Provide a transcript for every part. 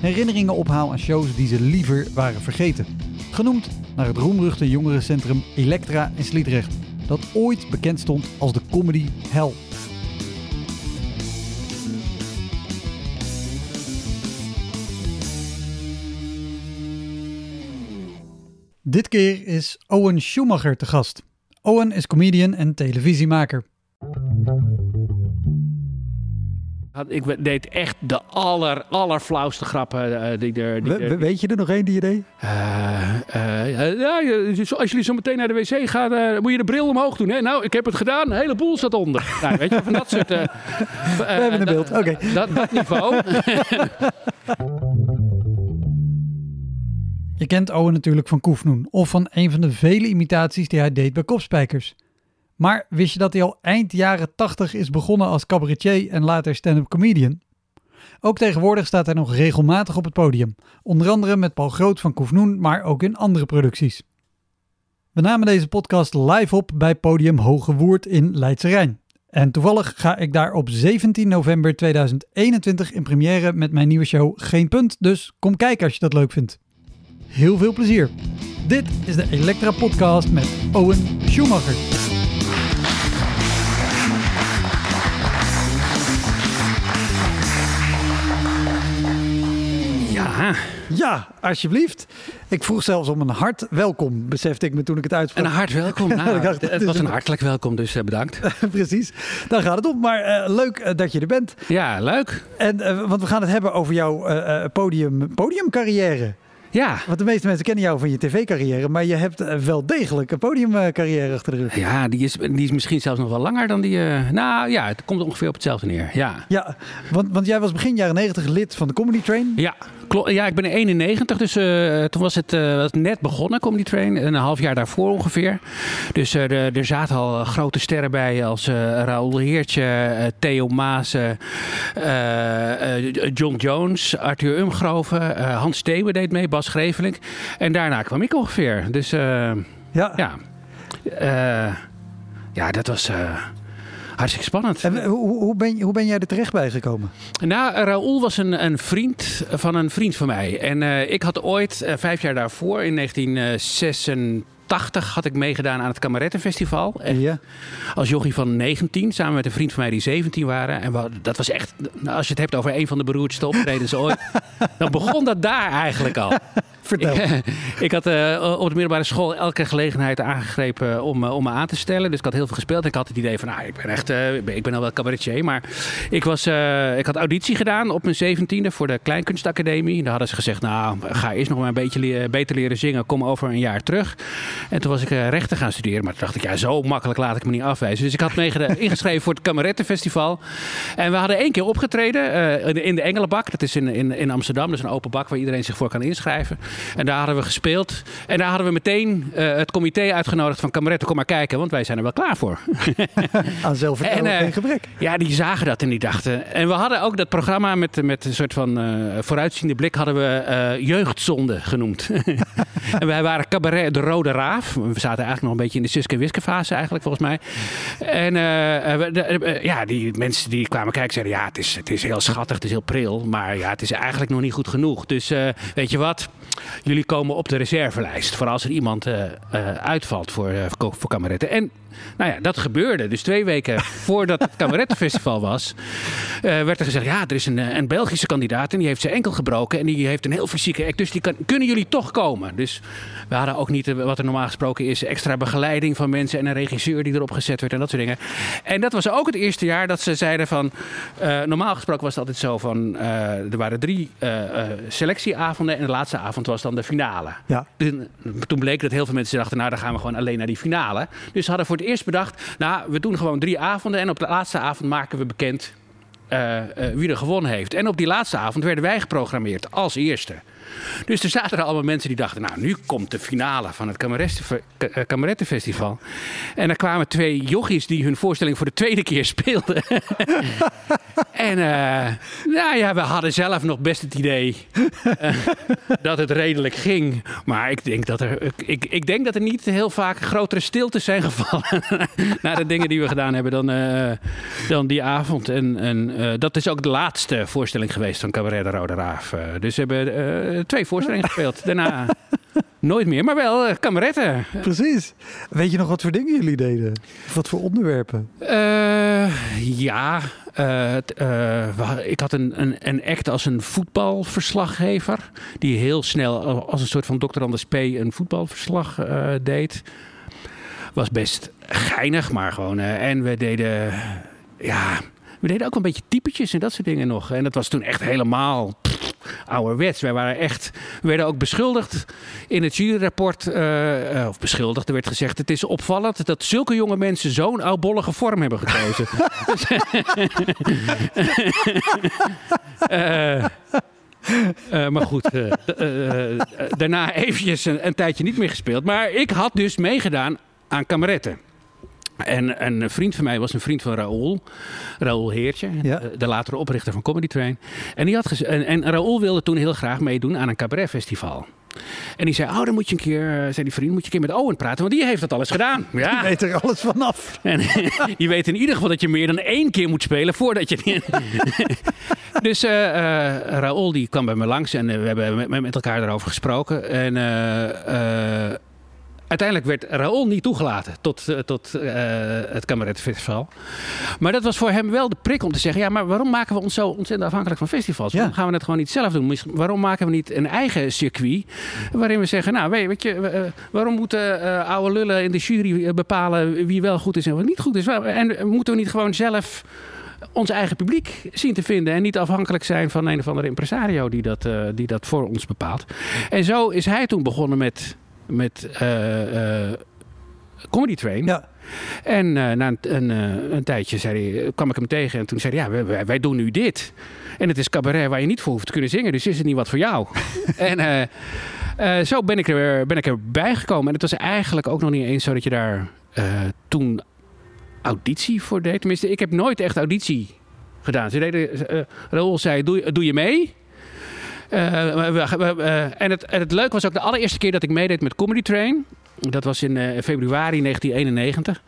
herinneringen ophaal aan shows die ze liever waren vergeten. Genoemd naar het roemruchte jongerencentrum Elektra in Sliedrecht, dat ooit bekend stond als de comedy hell. Dit keer is Owen Schumacher te gast. Owen is comedian en televisiemaker. Ik deed echt de aller, allerflauwste grappen uh, die er... Die We, weet je er nog één die je deed? Uh, uh, ja, als jullie zo meteen naar de wc gaan, moet je de bril omhoog doen. Hè? Nou, ik heb het gedaan, een heleboel zat onder. nou, weet je, van dat soort... We hebben een beeld, oké. Okay. Dat, dat niveau. je kent Owen natuurlijk van Koefnoen, of van een van de vele imitaties die hij deed bij Kopspijkers. Maar wist je dat hij al eind jaren 80 is begonnen als cabaretier en later stand-up comedian? Ook tegenwoordig staat hij nog regelmatig op het podium. Onder andere met Paul Groot van Koefnoen, maar ook in andere producties. We namen deze podcast live op bij podium Hoge Woerd in Leidse Rijn. En toevallig ga ik daar op 17 november 2021 in première met mijn nieuwe show Geen Punt. Dus kom kijken als je dat leuk vindt. Heel veel plezier. Dit is de Elektra Podcast met Owen Schumacher. Ja. Ja, alsjeblieft. Ik vroeg zelfs om een hart welkom, besefte ik me toen ik het uitsprak. Een hart welkom. Nou, dacht, het was een hartelijk welkom, dus uh, bedankt. Precies, daar gaat het om. Maar uh, leuk uh, dat je er bent. Ja, leuk. En, want we gaan het hebben over jouw podium, podiumcarrière. Ja. Want de meeste mensen kennen jou van je tv-carrière, maar je hebt wel degelijk een podiumcarrière achter de rug. Ja, die is, die is misschien zelfs nog wel langer dan die. Uh, nou ja, het komt ongeveer op hetzelfde neer. Ja, ja want, want jij was begin jaren 90 lid van de Comedy Train. Ja, klopt. Ja, ik ben 91, dus uh, toen was het, uh, was net begonnen, Comedy Train. Een half jaar daarvoor ongeveer. Dus er, er zaten al grote sterren bij als Raoul Heertje, Theo Maassen, John Jones, Arthur Umgroven, Hans Theeuwen deed mee, Bas Grevelink. En daarna kwam ik ongeveer. Dus ja. Ja. Ja, dat was hartstikke spannend. En hoe, hoe, ben, hoe ben jij er terecht bij gekomen? Nou, Raoul was een, een vriend van een vriend van mij. En ik had ooit, vijf jaar daarvoor, in 1986... 80 had ik meegedaan aan het Kamerettenfestival. Ja. Als jochie van 19, samen met een vriend van mij die 17 waren. En we, dat was echt, als je het hebt over een van de beroerdste optredens ooit. dan begon dat daar eigenlijk al. Vertel. Ik, ik had uh, op de middelbare school elke gelegenheid aangegrepen om, uh, om me aan te stellen. Dus ik had heel veel gespeeld. Ik had het idee van, nou, ik ben echt, uh, ik ben al wel cabaretier. Maar ik, was, ik had auditie gedaan op mijn zeventiende voor de Kleinkunstacademie. Daar hadden ze gezegd, nou, ga eerst nog maar een beetje le beter leren zingen. Kom over een jaar terug. En toen was ik rechten gaan studeren. Maar toen dacht ik, ja, zo makkelijk laat ik me niet afwijzen. Dus ik had me ingeschreven voor het Kamerettenfestival. En we hadden één keer opgetreden in de Engelenbak. Dat is in, in, in Amsterdam. Dat is een open bak waar iedereen zich voor kan inschrijven. En daar hadden we gespeeld. En daar hadden we meteen uh, het comité uitgenodigd van Kameretten, kom maar kijken, want wij zijn er wel klaar voor. Aan zelfvertrouwen en, uh, geen gebrek. Ja, die zagen dat en die dachten. En we hadden ook dat programma met, met een soort van uh, vooruitziende blik hadden we jeugdzonde genoemd. en wij waren cabaret de Rode We zaten eigenlijk nog een beetje in de Siske Wiske fase eigenlijk volgens mij. En de, ja, die mensen die kwamen kijken zeiden ja, het is, het is heel schattig, het is heel pril. Maar ja, het is eigenlijk nog niet goed genoeg. Dus weet je wat? jullie komen op de reservelijst. Voor als er iemand uitvalt voor, voor kameretten. En nou ja, dat gebeurde. Dus twee weken voordat het Kamerettenfestival was, werd er gezegd: ja, er is een, een Belgische kandidaat en die heeft zijn enkel gebroken. En die heeft een heel fysieke act. Dus die kan, kunnen jullie toch komen? Dus we hadden ook niet wat er normaal normaal gesproken is extra begeleiding van mensen en een regisseur die erop gezet werd en dat soort dingen. En dat was ook het eerste jaar dat ze zeiden van, eh, normaal gesproken was het altijd zo van, eh, er waren drie eh, selectieavonden en de laatste avond was dan de finale. Ja. Toen, toen bleek dat heel veel mensen dachten, nou dan gaan we gewoon alleen naar die finale. Dus ze hadden voor het eerst bedacht, nou we doen gewoon drie avonden en op de laatste avond maken we bekend wie er gewonnen heeft. En op die laatste avond werden wij geprogrammeerd als eerste. Dus er zaten er allemaal mensen die dachten, nou nu komt de finale van het Kamerettenfe- Ka- eh, Kamerettenfestival. En er kwamen twee jochies die hun voorstelling voor de tweede keer speelden. en eh, nou ja, we hadden zelf nog best het idee eh, dat het redelijk ging. Maar ik denk dat er, ik, ik denk dat er niet heel vaak grotere stiltes zijn gevallen na de dingen die we gedaan hebben dan, dan die avond. En, en dat is ook de laatste voorstelling geweest van Cabaret de Rode Raaf. Dus we hebben twee voorstellingen gespeeld. Daarna nooit meer, maar wel eh, kameretten. Precies. Weet je nog wat voor dingen jullie deden? Of wat voor onderwerpen? Eh, ja, eh, eh, ik had een, een, een act als een voetbalverslaggever. Die heel snel als een soort van Dr. Anders P. een voetbalverslag eh, deed. Was best geinig, maar gewoon. eh, en we deden, ja, we deden ook een beetje typetjes en dat soort dingen nog. En dat was toen echt helemaal pff, ouderwets. Wij waren echt, we werden ook beschuldigd in het juryrapport, eh, eh, of beschuldigd, er werd gezegd: het is opvallend dat zulke jonge mensen zo'n oudbollige vorm hebben gekozen. Eh, maar goed, daarna eventjes een, een tijdje niet meer gespeeld. Maar ik had dus meegedaan aan kameretten. En een vriend van mij was een vriend van Raoul. Raoul Heertje, Ja. de- latere oprichter van Comedy Train. En, die had en, en Raoul wilde toen heel graag meedoen aan een cabaretfestival. En die zei, oh, dan moet je een keer, eh, zei die vriend, moet je een keer met Owen praten, want die heeft dat alles gedaan. Ja. Je weet er alles vanaf. En je weet in ieder geval dat je meer dan één keer moet spelen voordat je. dus eh eh, Raoul die kwam bij me langs en eh, we hebben met, met elkaar daarover gesproken. En eh, eh, uiteindelijk werd Raoul niet toegelaten tot, eh, tot eh, het Kameretfestival. Maar dat was voor hem wel de prik om te zeggen: ja, maar waarom maken we ons zo ontzettend afhankelijk van festivals? Waarom gaan we het gewoon niet zelf doen? Waarom maken we niet een eigen circuit waarin we zeggen: nou, weet, je, eh, waarom moeten eh, oude lullen in de jury bepalen wie wel goed is en wat niet goed is? En moeten we niet gewoon zelf ons eigen publiek zien te vinden en niet afhankelijk zijn van een of andere impresario die dat, die dat voor ons bepaalt? En zo is hij toen begonnen met, met eh, eh, Comedy Train. Ja. En eh, na een, een, een tijdje zei hij, kwam ik hem tegen en toen zei hij, ja, wij- doen nu dit. En het is cabaret waar je niet voor hoeft te kunnen zingen, dus is het niet wat voor jou. en zo ben ik, er, ben ik erbij gekomen. En het was eigenlijk ook nog niet eens zo dat je daar toen auditie voor deed. Tenminste, ik heb nooit echt auditie gedaan. Ze deden, Raoul zei, doe, doe je mee? Eh, we- we- we- eh, en, het, en het leuke was ook de allereerste keer dat ik meedeed met Comedy Train. Dat was in eh, februari 1991.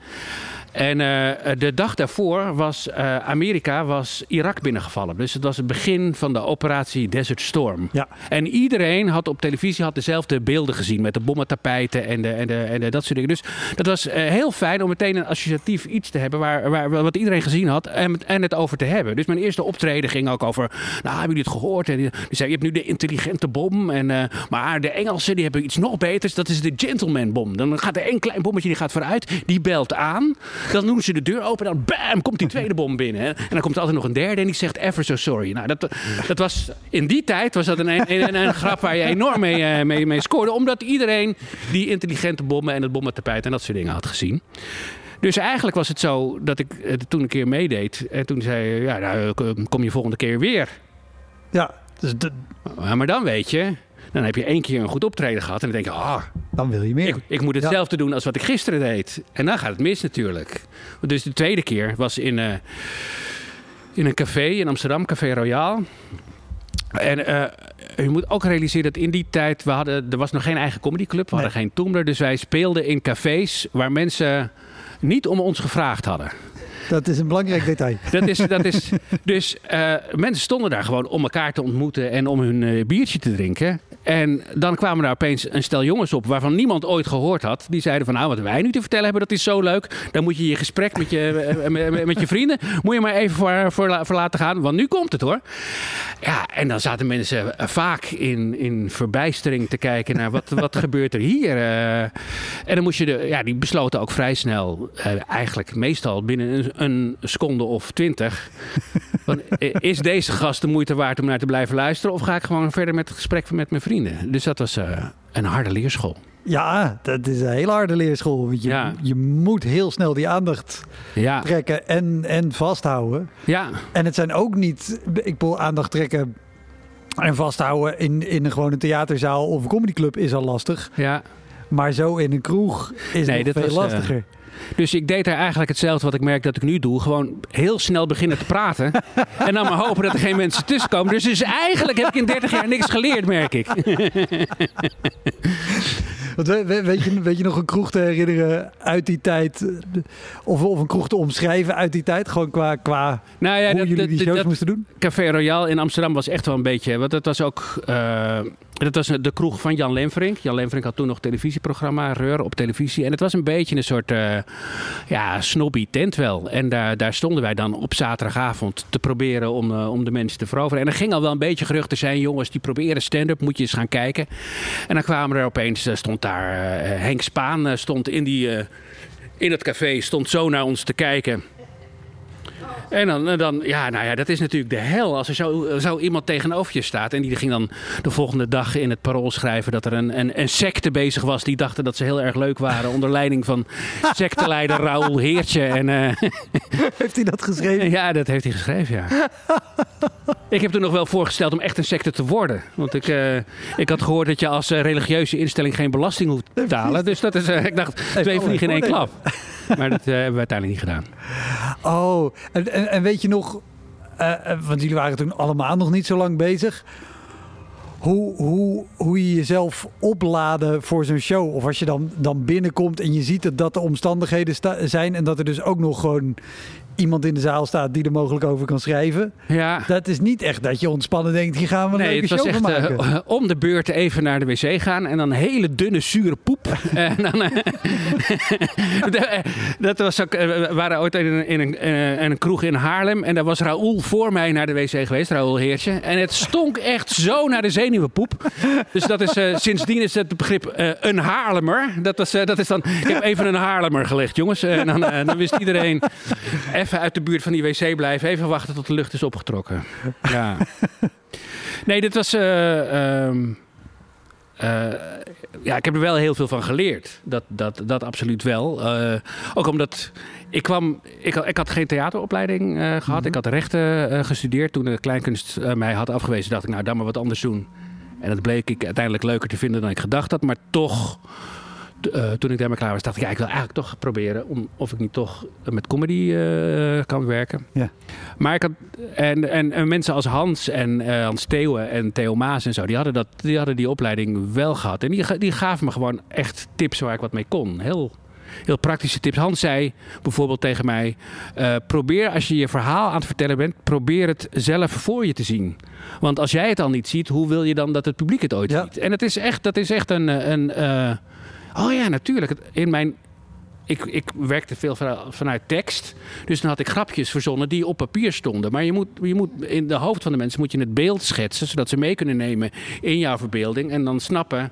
En eh, de dag daarvoor was eh, Amerika was Irak binnengevallen. Dus het was het begin van de operatie Desert Storm. Ja. En iedereen had op televisie had dezelfde beelden gezien met de bommentapijten en, de, en, de, en de, dat soort dingen. Dus dat was eh, heel fijn om meteen een associatief iets te hebben waar, waar, wat iedereen gezien had en, en het over te hebben. Dus mijn eerste optreden ging ook over, nou hebben jullie het gehoord? En die, die zei, je hebt nu de intelligente bom, en, maar de Engelsen die hebben iets nog beters, dat is de gentleman bom. Dan gaat er één klein bommetje die gaat vooruit, die belt aan. Dan doen ze de deur open en dan bam, komt die tweede bom binnen. Hè. En dan komt er altijd nog een derde en die zegt ever so sorry. Nou, dat, dat was, in die tijd was dat een, een, een, een grap waar je enorm mee, eh, mee, mee scoorde. Omdat iedereen die intelligente bommen en het bommentapijt en dat soort dingen had gezien. Dus eigenlijk was het zo dat ik eh, toen een keer meedeed. En toen zei je, ja, nou, kom je volgende keer weer. Ja, dus de- maar dan weet je, dan heb je één keer een goed optreden gehad. En dan denk je, ah, dan wil je meer. ik, ik moet hetzelfde doen als wat ik gisteren deed. En dan gaat het mis natuurlijk. Dus de tweede keer was in, eh, in een café in Amsterdam, Café Royaal. En eh, je moet ook realiseren dat in die tijd, we hadden, er was nog geen eigen comedyclub, we hadden geen Toomler. Dus wij speelden in cafés waar mensen niet om ons gevraagd hadden. Dat is een belangrijk detail. Dat is, dat is, dus eh, mensen stonden daar gewoon om elkaar te ontmoeten en om hun biertje te drinken. En dan kwamen daar opeens een stel jongens op waarvan niemand ooit gehoord had. Die zeiden van nou, wat wij nu te vertellen hebben, dat is zo leuk. Dan moet je je gesprek met je, eh, met, met je vrienden, moet je maar even voor, voor, laten gaan. Want nu komt het hoor. Ja, en dan zaten mensen vaak in, in verbijstering te kijken naar wat, wat gebeurt er hier. Uh, en dan moest je, de, ja, die besloten ook vrij snel, eigenlijk meestal binnen een, een seconde of twintig. Is deze gast de moeite waard om naar te blijven luisteren? Of ga ik gewoon verder met het gesprek met mijn vrienden? Dus dat was uh, een harde leerschool. Ja, dat is een hele harde leerschool. Je, ja. je moet heel snel die aandacht ja. trekken en, en vasthouden. Ja. En het zijn ook niet, ik wil aandacht trekken en vasthouden in, in een gewone theaterzaal of een comedyclub is al lastig. Ja. Maar zo in een kroeg is nee, het veel was, lastiger. Uh, dus ik deed daar eigenlijk hetzelfde wat ik merk dat ik nu doe. Gewoon heel snel beginnen te praten. en dan maar hopen dat er geen mensen tussenkomen. Dus, dus eigenlijk heb ik in 30 jaar niks geleerd, merk ik. weet, je, weet je nog een kroeg te herinneren uit die tijd? Of, of een kroeg te omschrijven uit die tijd? Gewoon qua, qua nou ja, hoe jullie die shows moesten doen? Café Royal in Amsterdam was echt wel een beetje... Want dat was ook... Uh, dat was de kroeg van Jan Lemverink. Jan Lemverink had toen nog televisieprogramma Reur op televisie. En het was een beetje een soort uh, ja, snobby tent wel. En daar, daar stonden wij dan op zaterdagavond te proberen om, uh, om de mensen te veroveren. En er ging al wel een beetje geruchten zijn. Jongens, die proberen stand-up. Moet je eens gaan kijken. En dan kwamen er opeens... stond daar Henk Spaan stond in, die, in het café. Stond zo naar ons te kijken. En dan, dan, ja, nou ja, dat is natuurlijk de hel. Als er zo, zo iemand tegenover je staat. En die ging dan de volgende dag in het parool schrijven dat er een, een, een secte bezig was. Die dachten dat ze heel erg leuk waren. Onder leiding van secteleider Raoul Heertje. En, uh, heeft hij dat geschreven? Ja, dat heeft hij geschreven, ja. ik heb er nog wel voorgesteld om echt een secte te worden. Want ik, uh, ik had gehoord dat je als religieuze instelling geen belasting hoeft te betalen. Dus dat is, ik dacht, twee vliegen in één klap. Maar dat hebben we uiteindelijk niet gedaan. Oh, en, en, weet je nog, uh, want jullie waren toen allemaal nog niet zo lang bezig. Hoe, hoe, hoe je jezelf opladen voor zo'n show. Of als je dan, dan binnenkomt en je ziet dat dat de omstandigheden zijn. En dat er dus ook nog gewoon iemand in de zaal staat die er mogelijk over kan schrijven. Ja. Dat is niet echt dat je ontspannen denkt, hier gaan we een nee, leuke show echt, maken. Uh, om de beurt even naar de wc gaan en dan hele dunne, zure poep. en dan, uh, dat was ook, we waren ooit in een, in, een, in een kroeg in Haarlem en daar was Raoul voor mij naar de wc geweest, Raoul Heertje. En het stonk echt zo naar de zenuwenpoep. Dus dat is, sindsdien is het begrip een Haarlemmer. Dat, was, dat is dan, ik heb even een Haarlemmer gelegd, jongens. En dan, dan wist iedereen even uit de buurt van die wc blijven. Even wachten tot de lucht is opgetrokken. Ja. Nee, dit was... Uh, um, uh, ja, ik heb er wel heel veel van geleerd. Dat, dat, dat absoluut wel. Uh, ook omdat ik kwam. Ik, ik had geen theateropleiding uh, gehad. Mm -hmm. Ik had rechten gestudeerd. Toen de kleinkunst mij had afgewezen, dacht ik, nou, dan maar wat anders doen. En dat bleek ik uiteindelijk leuker te vinden dan ik gedacht had. Maar toch uh, toen ik daarmee klaar was, dacht ik, ja, ik wil eigenlijk toch proberen om, of ik niet toch met comedy uh, kan werken. Ja. Maar ik had, en, en, en mensen als Hans en uh, Hans Theeuwen en Theo Maas en zo, die hadden, dat, die hadden die opleiding wel gehad. En die, die gaven me gewoon echt tips waar ik wat mee kon. Heel, heel praktische tips. Hans zei bijvoorbeeld tegen mij: probeer als je je verhaal aan het vertellen bent, probeer het zelf voor je te zien. Want als jij het al niet ziet, hoe wil je dan dat het publiek het ooit ja. ziet? En het is echt, dat is echt een. een Oh ja, natuurlijk. In mijn ik, ik, werkte veel vanuit tekst. Dus dan had ik grapjes verzonnen die op papier stonden. Maar je moet, je moet in de hoofd van de mensen moet je het beeld schetsen. Zodat ze mee kunnen nemen in jouw verbeelding. En dan snappen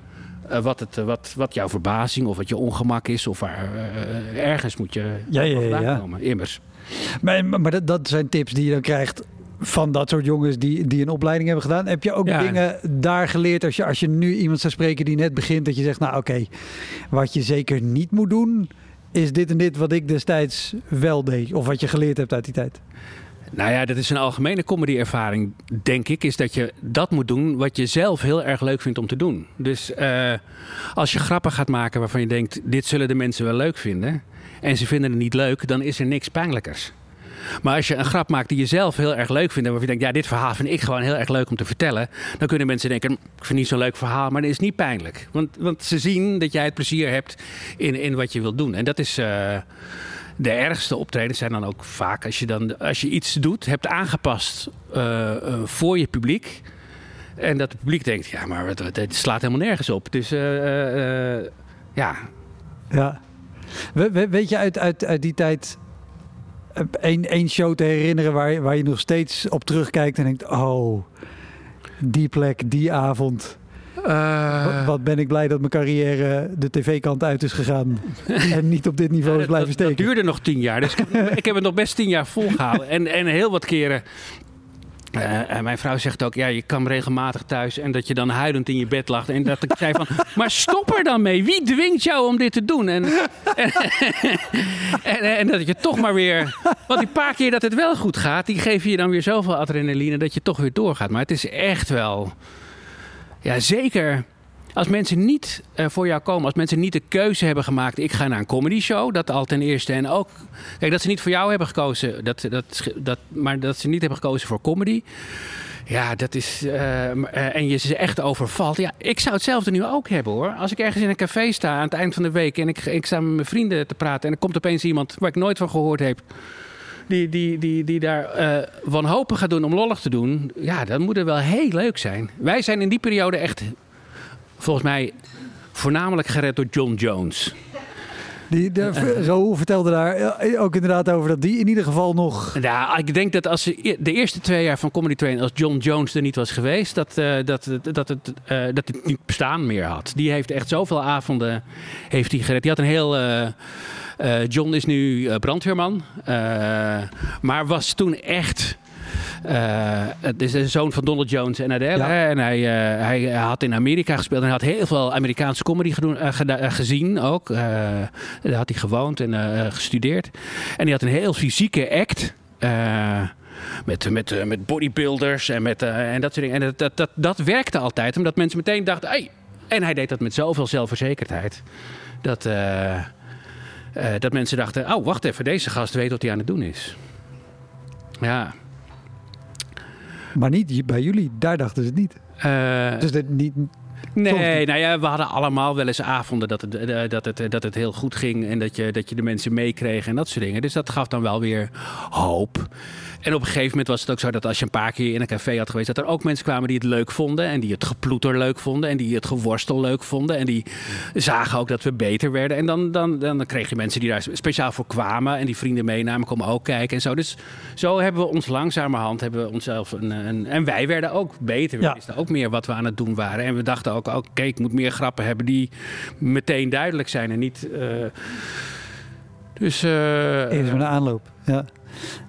uh, wat, het, wat, wat jouw verbazing of wat je ongemak is. Of waar, uh, ergens moet je ja, ja, ja, ja. komen. Immers. Maar, maar dat, dat zijn tips die je dan krijgt van dat soort jongens die, die een opleiding hebben gedaan. Heb je ook ja. dingen daar geleerd als je, als je nu iemand zou spreken die net begint, dat je zegt, nou oké, okay, wat je zeker niet moet doen, is dit en dit wat ik destijds wel deed. Of wat je geleerd hebt uit die tijd. Nou ja, dat is een algemene comedy-ervaring, denk ik. Is dat je dat moet doen wat je zelf heel erg leuk vindt om te doen. Dus uh, als je grappen gaat maken waarvan je denkt: dit zullen de mensen wel leuk vinden. en ze vinden het niet leuk, dan is er niks pijnlijkers. Maar als je een grap maakt die je zelf heel erg leuk vindt. En waarvan je denkt, ja, dit verhaal vind ik gewoon heel erg leuk om te vertellen. Dan kunnen mensen denken, ik vind niet zo'n leuk verhaal, maar dat is niet pijnlijk. Want, want ze zien dat jij het plezier hebt in, in wat je wilt doen. En dat is... Uh, de ergste optredens zijn dan ook vaak als je, dan, als je iets doet, hebt aangepast uh, uh, voor je publiek. En dat het publiek denkt, ja, maar het, slaat helemaal nergens op. Dus eh, eh, eh, ja, Ja. We- we- weet je uit, uit, uit die tijd eh, één, één show te herinneren waar, je- waar je nog steeds op terugkijkt en denkt: oh, die plek, die avond. Eh, Wat, wat ben ik blij dat mijn carrière de tv-kant uit is gegaan en niet op dit niveau is blijven dat- steken. duurde nog tien jaar. Dus ik, heb- ik heb het nog best tien jaar volgehouden. En, en heel wat keren. Eh, en mijn vrouw zegt ook, ja, je kwam regelmatig thuis en dat je dan huilend in je bed lag. En dat ik zei van, maar stop er dan mee. Wie dwingt jou om dit te doen? En, en, en, en dat je toch maar weer... Want die paar keer dat het wel goed gaat, die geven je dan weer zoveel adrenaline dat je toch weer doorgaat. Maar het is echt wel... Ja, zeker als mensen niet eh, voor jou komen, als mensen niet de keuze hebben gemaakt, ik ga naar een comedy show, dat al ten eerste. En ook, kijk, dat ze niet voor jou hebben gekozen, dat, dat, dat, maar dat ze niet hebben gekozen voor comedy. Ja, dat is. eh, eh, en je ze echt overvalt. Ja, ik zou hetzelfde nu ook hebben hoor. Als ik ergens in een café sta aan het eind van de week en ik, ik sta met mijn vrienden te praten en er komt opeens iemand waar ik nooit van gehoord heb. Die, die, die, die daar eh wanhopig gaat doen om lollig te doen. Ja, dat moet er wel heel leuk zijn. Wij zijn in die periode echt, volgens mij, voornamelijk gered door John Jones. Die, de, Raoul vertelde daar eh, ook inderdaad over dat die in ieder geval nog. Ja, ik denk dat als de eerste twee jaar van Comedy Train, als John Jones er niet was geweest, dat, eh, dat, het- dat, het, eh, dat het niet bestaan meer had. Die heeft echt zoveel avonden heeft hij gered. Die had een heel. eh, eh, John is nu eh, brandweerman, eh, maar was toen echt. Eh, het is de zoon van Donald Jones en Adele. Ja. En hij, eh, hij had in Amerika gespeeld en hij had heel veel Amerikaanse comedy eh, gezien ook. Daar had hij gewoond en gestudeerd. En hij had een heel fysieke act. met, met, met bodybuilders en, met, en dat soort dingen. En dat, dat, dat, dat werkte altijd, omdat mensen meteen dachten... Hey. En hij deed dat met zoveel zelfverzekerdheid. Dat, dat mensen dachten... Oh, wacht even, deze gast weet wat hij aan het doen is. Ja. Maar niet bij jullie, daar dachten ze het niet. Eh, Dus dit niet. Nee, nou ja, we hadden allemaal wel eens avonden dat het, eh, dat het, dat het heel goed ging. En dat je, dat je de mensen meekreeg en dat soort dingen. Dus dat gaf dan wel weer hoop. En op een gegeven moment was het ook zo dat als je een paar keer in een café had geweest, dat er ook mensen kwamen die het leuk vonden. En die het geploeter leuk vonden. En die het geworstel leuk vonden. En die zagen ook dat we beter werden. En dan, dan, dan kreeg je mensen die daar speciaal voor kwamen. En die vrienden meenamen, komen ook kijken en zo. Dus zo hebben we ons langzamerhand, hebben we onszelf een, een en wij werden ook beter. We Ja. wisten ook meer wat we aan het doen waren. En we dachten ook, oké, ik moet meer grappen hebben die meteen duidelijk zijn en niet. eh, dus. Eerst met een aanloop. Ja.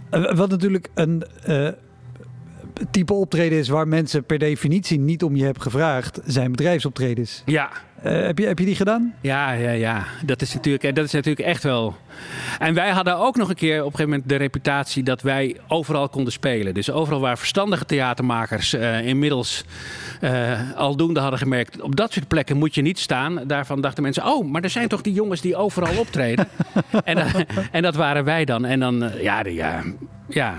Eh, Wat natuurlijk een eh, type optreden is waar mensen per definitie niet om je hebben gevraagd, zijn bedrijfsoptredens. ja, Eh, heb, je, heb je die gedaan? Ja, ja, ja. Dat is, natuurlijk, dat is natuurlijk echt wel. En wij hadden ook nog een keer op een gegeven moment de reputatie dat wij overal konden spelen. Dus overal waar verstandige theatermakers eh, inmiddels eh, aldoende hadden gemerkt. op dat soort plekken moet je niet staan. Daarvan dachten mensen: oh, maar er zijn toch die jongens die overal optreden. en, eh, en dat waren wij dan. En dan, eh, ja, ja. ja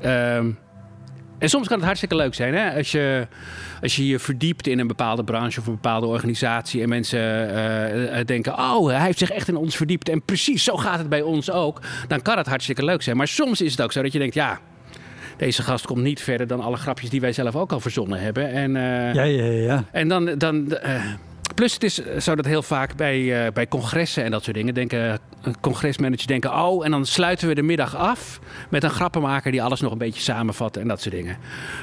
ehm, en soms kan het hartstikke leuk zijn hè? Als, je, als je je verdiept in een bepaalde branche of een bepaalde organisatie. en mensen eh, eh, denken: Oh, hij heeft zich echt in ons verdiept. En precies zo gaat het bij ons ook. Dan kan het hartstikke leuk zijn. Maar soms is het ook zo dat je denkt: Ja, deze gast komt niet verder dan alle grapjes die wij zelf ook al verzonnen hebben. En, eh, Ja, ja, ja. en dan. dan plus, het is zo dat heel vaak bij, eh, bij congressen en dat soort dingen denken. eh, Congresmanagers denken, oh, en dan sluiten we de middag af met een grappenmaker die alles nog een beetje samenvat en dat soort dingen.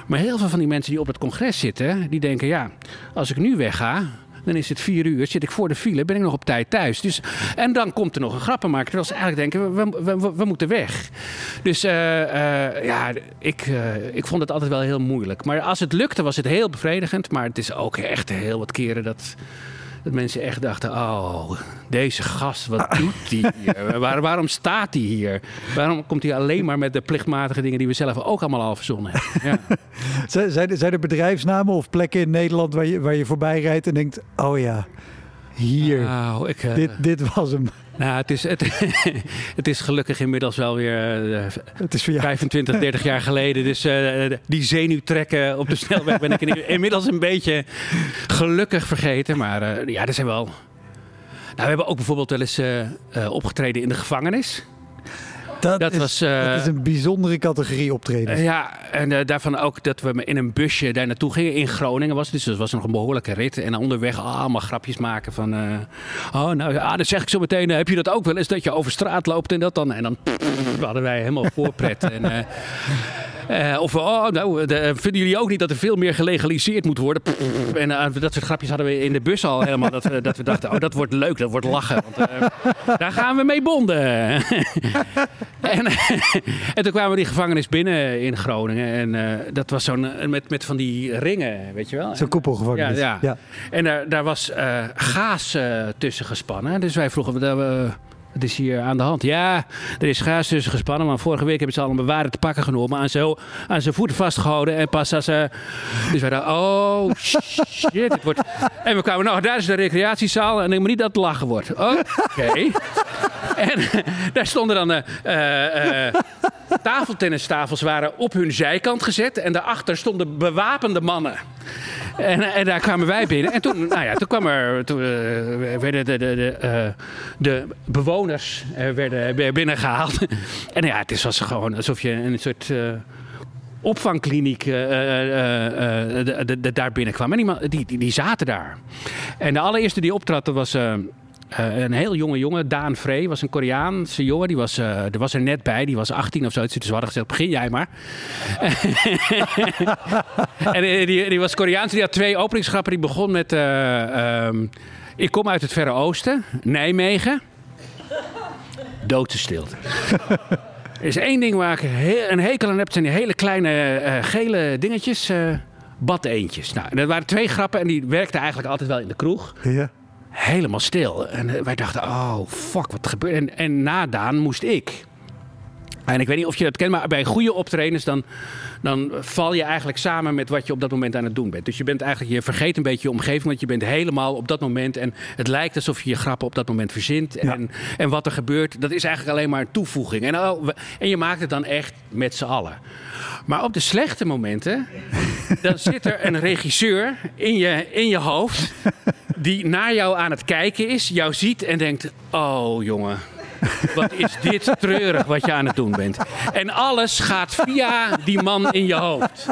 Maar heel veel van die mensen die op het congres zitten, die denken, ja, als ik nu wegga, dan is het vier uur, zit ik voor de file, ben ik nog op tijd thuis. Dus, en dan komt er nog een grappenmaker, terwijl ze eigenlijk denken, we, we, moeten weg. Dus eh, eh, ja, ik, eh, ik vond het altijd wel heel moeilijk. Maar als het lukte, was het heel bevredigend. Maar het is ook echt heel wat keren dat, dat mensen echt dachten... oh, deze gast, wat doet hij hier? Waar, waarom staat hij hier? Waarom komt hij alleen maar met de plichtmatige dingen... die we zelf ook allemaal al verzonnen hebben? Ja. Er, zijn er bedrijfsnamen of plekken in Nederland waar je, waar je voorbij rijdt en denkt: oh ja, hier, Nou, ik, eh, dit, dit was hem. nou, het, is, het, het is gelukkig inmiddels wel weer eh, Het is voor jou. 25, 30 jaar geleden. Dus eh, die zenuwtrekken op de snelweg ben ik in- inmiddels een beetje gelukkig vergeten. Maar ja, er zijn wel... Nou, we hebben ook bijvoorbeeld wel eens opgetreden in de gevangenis. Dat, Dat is, was, eh, dat is een bijzondere categorie optreden. Ja, en eh, daarvan ook dat we in een busje daar naartoe gingen. In Groningen was het, dus dat was nog een behoorlijke rit. En onderweg allemaal grapjes maken van... eh, oh, nou ja, dan zeg ik zo meteen... heb je dat ook wel eens, dat je over straat loopt en dat dan... En dan hadden wij helemaal voorpret. en, eh, eh, of, oh, nou, de- vinden jullie ook niet dat er veel meer gelegaliseerd moet worden? En eh, dat soort grapjes hadden we in de bus al helemaal. Dat we, dat we dachten, oh, dat wordt leuk, dat wordt lachen. Want, eh, daar gaan we mee bonden. en, en toen kwamen we die gevangenis binnen in Groningen. En eh, dat was zo'n, eh, met, met van die ringen, weet je wel. Zo'n koepelgevangenis. Ja, ja. En daar, daar was eh, gaas eh, tussen gespannen. Dus wij vroegen, eh, wat is hier aan de hand? Ja, er is gaas tussen gespannen. Maar vorige week hebben ze allemaal bewaren te pakken genomen. Aan zijn, aan zijn voeten vastgehouden. En pas als ze... Dus wij dachten, oh shit. Het wordt... En we kwamen, nou daar is de recreatiezaal. En ik moet niet dat het lachen wordt. Oké. en daar stonden dan... eh eh, eh, tafeltennistafels waren op hun zijkant gezet. En daarachter stonden bewapende mannen. En, en daar kwamen wij binnen. En toen, nou ja, toen kwam er, toen, eh, werden de, de, de, eh, de bewoners eh, werden binnengehaald. En ja, het was gewoon alsof je een soort opvangkliniek de- de- de- daar binnenkwam. En die, die, die zaten daar. En de allereerste die optrad, dat was... eh, eh, een heel jonge jongen, Daan Vree, was een Koreaanse jongen. Die was, eh, er was er net bij, die was 18 of zo. Dus we hadden gezegd, begin jij maar. en eh, die, was Koreaans, die had twee openingsgrappen. Die begon met... eh, ehm, ik kom uit het Verre Oosten, Nijmegen. Doodse stilte. Er is één ding waar ik een hekel aan heb. Zijn die hele kleine eh, gele dingetjes. eh badeentjes. Nou, dat waren twee grappen en die werkten eigenlijk altijd wel in de kroeg Ja. Helemaal stil. En eh, wij dachten, oh fuck, wat gebeurt En, en na Daan moest ik. En ik weet niet of je dat kent, maar bij goede optredens dan, dan val je eigenlijk samen met wat je op dat moment aan het doen bent. Dus je bent eigenlijk, je vergeet een beetje je omgeving, want je bent helemaal op dat moment. En het lijkt alsof je je grappen op dat moment verzint. Ja. En, en wat er gebeurt, dat is eigenlijk alleen maar een toevoeging. En, oh, en je maakt het dan echt met z'n allen. Maar op de slechte momenten, dan zit er een regisseur in je, in je hoofd die naar jou aan het kijken is, jou ziet en denkt: Oh jongen. Wat is dit treurig wat je aan het doen bent. En alles gaat via die man in je hoofd.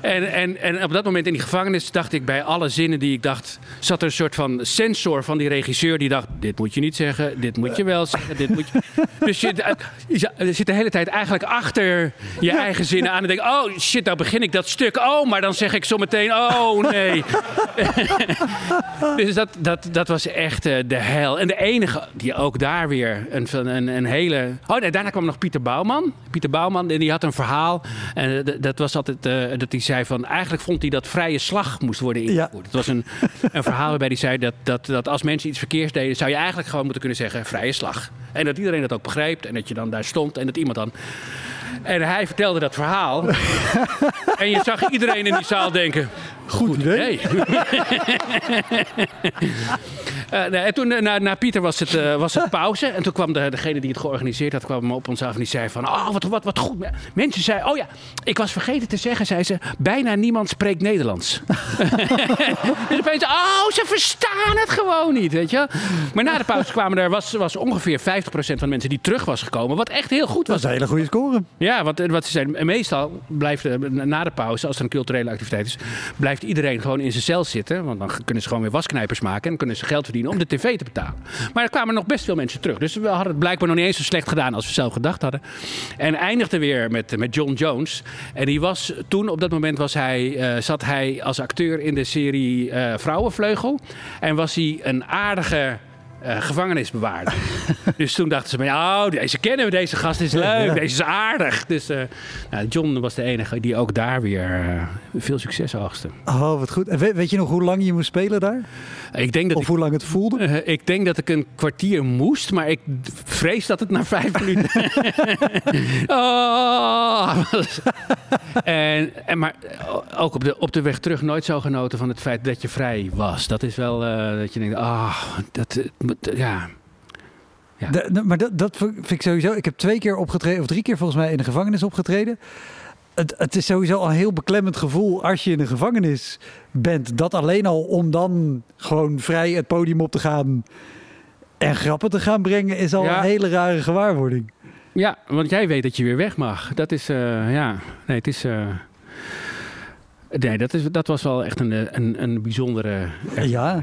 En, en, en op dat moment in die gevangenis dacht ik bij alle zinnen die ik dacht... zat er een soort van sensor van die regisseur die dacht... dit moet je niet zeggen, dit moet je wel zeggen, dit moet je... Dus je, je zit de hele tijd eigenlijk achter je eigen zinnen aan en denk... oh shit, nou begin ik dat stuk. Oh, maar dan zeg ik zo meteen... oh nee. Dus dat, dat, dat was echt eh, de hel. En de enige die ook daar weer een, een, een hele. Oh nee, daarna kwam nog Pieter Bouwman. Pieter Bouwman, en die had een verhaal. En dat was altijd eh, dat hij zei van. Eigenlijk vond hij dat vrije slag moest worden ingevoerd. Het was een, een verhaal waarbij hij zei dat, dat, dat als mensen iets verkeers deden, zou je eigenlijk gewoon moeten kunnen zeggen vrije slag. En dat iedereen dat ook begreep. En dat je dan daar stond en dat iemand dan. En hij vertelde dat verhaal. en je zag iedereen in die zaal denken. Goed idee. Nee. Eh, nee, en toen eh, na, na Pieter was het, eh, was het pauze. En toen kwam de, degene die het georganiseerd had, kwam op ons af en die zei van... Oh, wat, wat, wat goed. Mensen zeiden... Oh ja, ik was vergeten te zeggen, zei ze... Bijna niemand spreekt Nederlands. dus opeens... Oh, ze verstaan het gewoon niet, weet je. Maar na de pauze kwamen er... Was, was ongeveer 50% van de mensen die terug was gekomen. Wat echt heel goed Dat was. is een hele goede score. Ja, want wat ze zeiden, meestal blijft na de pauze, als er een culturele activiteit is, blijft iedereen gewoon in zijn cel zitten. Want dan kunnen ze gewoon weer wasknijpers maken en kunnen ze geld verdienen om de tv te betalen. Maar er kwamen nog best veel mensen terug. Dus we hadden het blijkbaar nog niet eens zo slecht gedaan als we zelf gedacht hadden. En eindigde weer met, met John Jones. En die was toen, op dat moment was hij, eh, zat hij als acteur in de serie eh, Vrouwenvleugel. En was hij een aardige eh, gevangenisbewaarder. dus toen dachten ze, van, ja, oh, deze kennen we, deze gast is leuk, Ja. deze is aardig. Dus eh, nou, John was de enige die ook daar weer eh, veel succes oogste. Oh, wat goed. En weet, weet je nog hoe lang je moest spelen daar? Ik denk, dat Of ik, hoe lang het voelde? ik denk dat ik een kwartier moest, maar ik vrees dat het na vijf minuten... oh, en, en, maar ook op de, op de weg terug nooit zo genoten van het feit dat je vrij was. Dat is wel dat je denkt, ah, dat, ja... Ja. De- de- maar dat, dat vind ik sowieso. Ik heb twee keer opgetreden, of drie keer volgens mij in de gevangenis opgetreden. Het, het is sowieso al een heel beklemmend gevoel als je in een gevangenis bent. Dat alleen al om dan gewoon vrij het podium op te gaan en grappen te gaan brengen, is al Ja. een hele rare gewaarwording. Ja, want jij weet dat je weer weg mag. Dat is, eh, ja, nee, het is... eh, Nee, dat, is, dat was wel echt een, eh, een, een bijzondere Ja.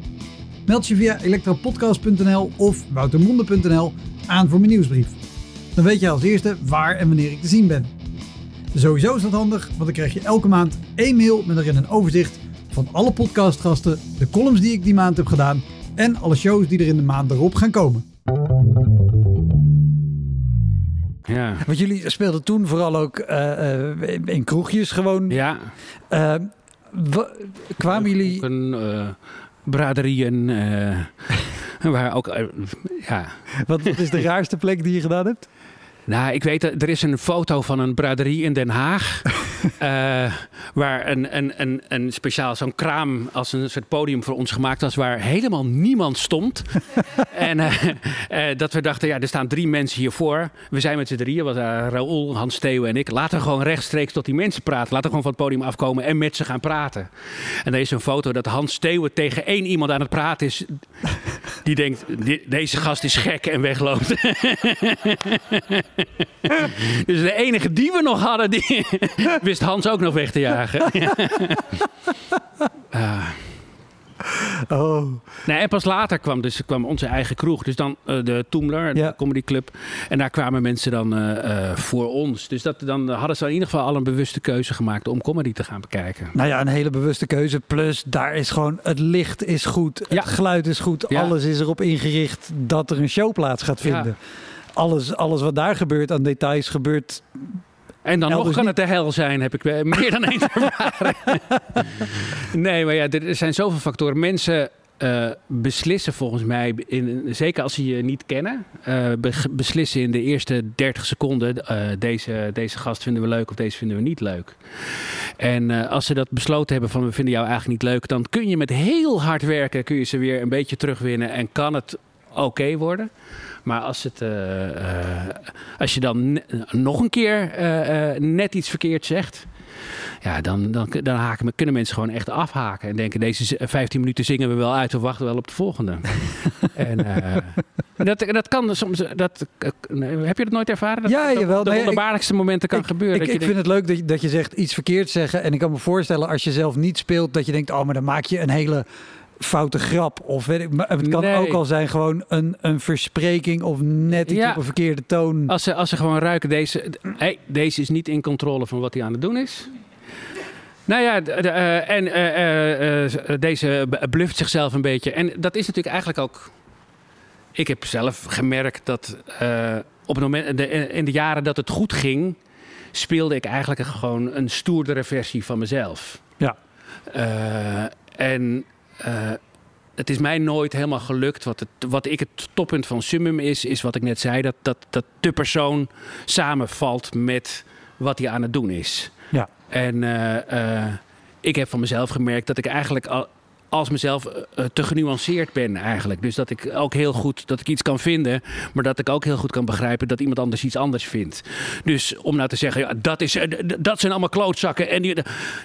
Meld je via elektropodcast.nl of woutermonde.nl aan voor mijn nieuwsbrief. Dan weet je als eerste waar en wanneer ik te zien ben. Sowieso is dat handig, want dan krijg je elke maand één mail met erin een overzicht van alle podcastgasten, de columns die ik die maand heb gedaan en alle shows die er in de maand erop gaan komen. Ja. Want jullie speelden toen vooral ook eh, eh, in kroegjes gewoon. Ja, Eh, wa- kwamen jullie... een braderieën, eh, waar ook, eh, ja... Wat, wat is de raarste plek die je gedaan hebt? Nou, ik weet, er is een foto van een braderie in Den Haag. eh, waar een, een, een, een speciaal zo'n kraam als een soort podium voor ons gemaakt was. Waar helemaal niemand stond. en eh, eh, dat we dachten, ja, er staan drie mensen hiervoor. We zijn met z'n drieën, was Raoul, Hans Theo en ik. Laten we gewoon rechtstreeks tot die mensen praten. Laten we gewoon van het podium afkomen en met ze gaan praten. En er is een foto dat Hans Theo tegen één iemand aan het praten is. Die denkt, "Di- deze gast is gek en wegloopt. dus de enige die we nog hadden, die wist Hans ook nog weg te jagen. Ah. Oh, Nee, en pas later kwam, dus, kwam onze eigen kroeg. Dus dan eh, de Toomler, Ja. de Comedy Club. En daar kwamen mensen dan eh, eh, voor ons. Dus dat, dan hadden ze in ieder geval al een bewuste keuze gemaakt om comedy te gaan bekijken. nou ja, een hele bewuste keuze. Plus, daar is gewoon, het licht is goed, het geluid is goed. Ja. Alles is erop ingericht dat er een show plaats gaat vinden. Alles, alles wat daar gebeurt aan details gebeurt... En dan Elders nog kan niet. het de hel zijn, heb ik eh, meer dan eens ervaren. nee, maar ja, er zijn zoveel factoren. Mensen eh, beslissen volgens mij, in, zeker als ze je niet kennen, eh, be- beslissen in de eerste 30 seconden: deze, deze gast vinden we leuk of deze vinden we niet leuk. En als ze dat besloten hebben van we vinden jou eigenlijk niet leuk, dan kun je met heel hard werken, kun je ze weer een beetje terugwinnen en kan het oké worden. Maar als, het, eh, eh, als je dan nog een keer eh, net iets verkeerd zegt. Ja, dan, dan, dan haken, kunnen mensen gewoon echt afhaken. En denken, deze z- 15 minuten zingen we wel uit. We wachten wel op de volgende. en dat, dat kan soms... Dat, heb je dat nooit ervaren? Dat, Ja, jawel. de wonderbaarlijkste momenten kan ik, gebeuren. Ik, ik vind het leuk dat je, dat je zegt iets verkeerd zeggen. En ik kan me voorstellen als je zelf niet speelt dat je denkt... oh, maar dan maak je een hele foute grap. Of weet ik, maar het kan Nee. ook al zijn gewoon een, een verspreking of net iets Ja. op een verkeerde toon. Als ze, als ze gewoon ruiken, deze, hey, deze is niet in controle van wat hij aan het doen is. Nou ja, eh, en eh, eh, deze bluft zichzelf een beetje. En dat is natuurlijk eigenlijk ook. Ik heb zelf gemerkt dat op het moment, de, in de jaren dat het goed ging, speelde ik eigenlijk gewoon een stoerdere versie van mezelf. Ja. En eh, het is mij nooit helemaal gelukt. Wat, het, wat ik het toppunt van Summum is, is wat ik net zei: dat, dat, dat de persoon samenvalt met wat hij aan het doen is. Ja. En eh, eh, ik heb van mezelf gemerkt dat ik eigenlijk al, als mezelf eh, te genuanceerd ben eigenlijk. Dus dat ik ook heel goed dat ik iets kan vinden, maar dat ik ook heel goed kan begrijpen dat iemand anders iets anders vindt. Dus om nou te zeggen, ja, dat, is, eh, dat zijn allemaal klootzakken. En die,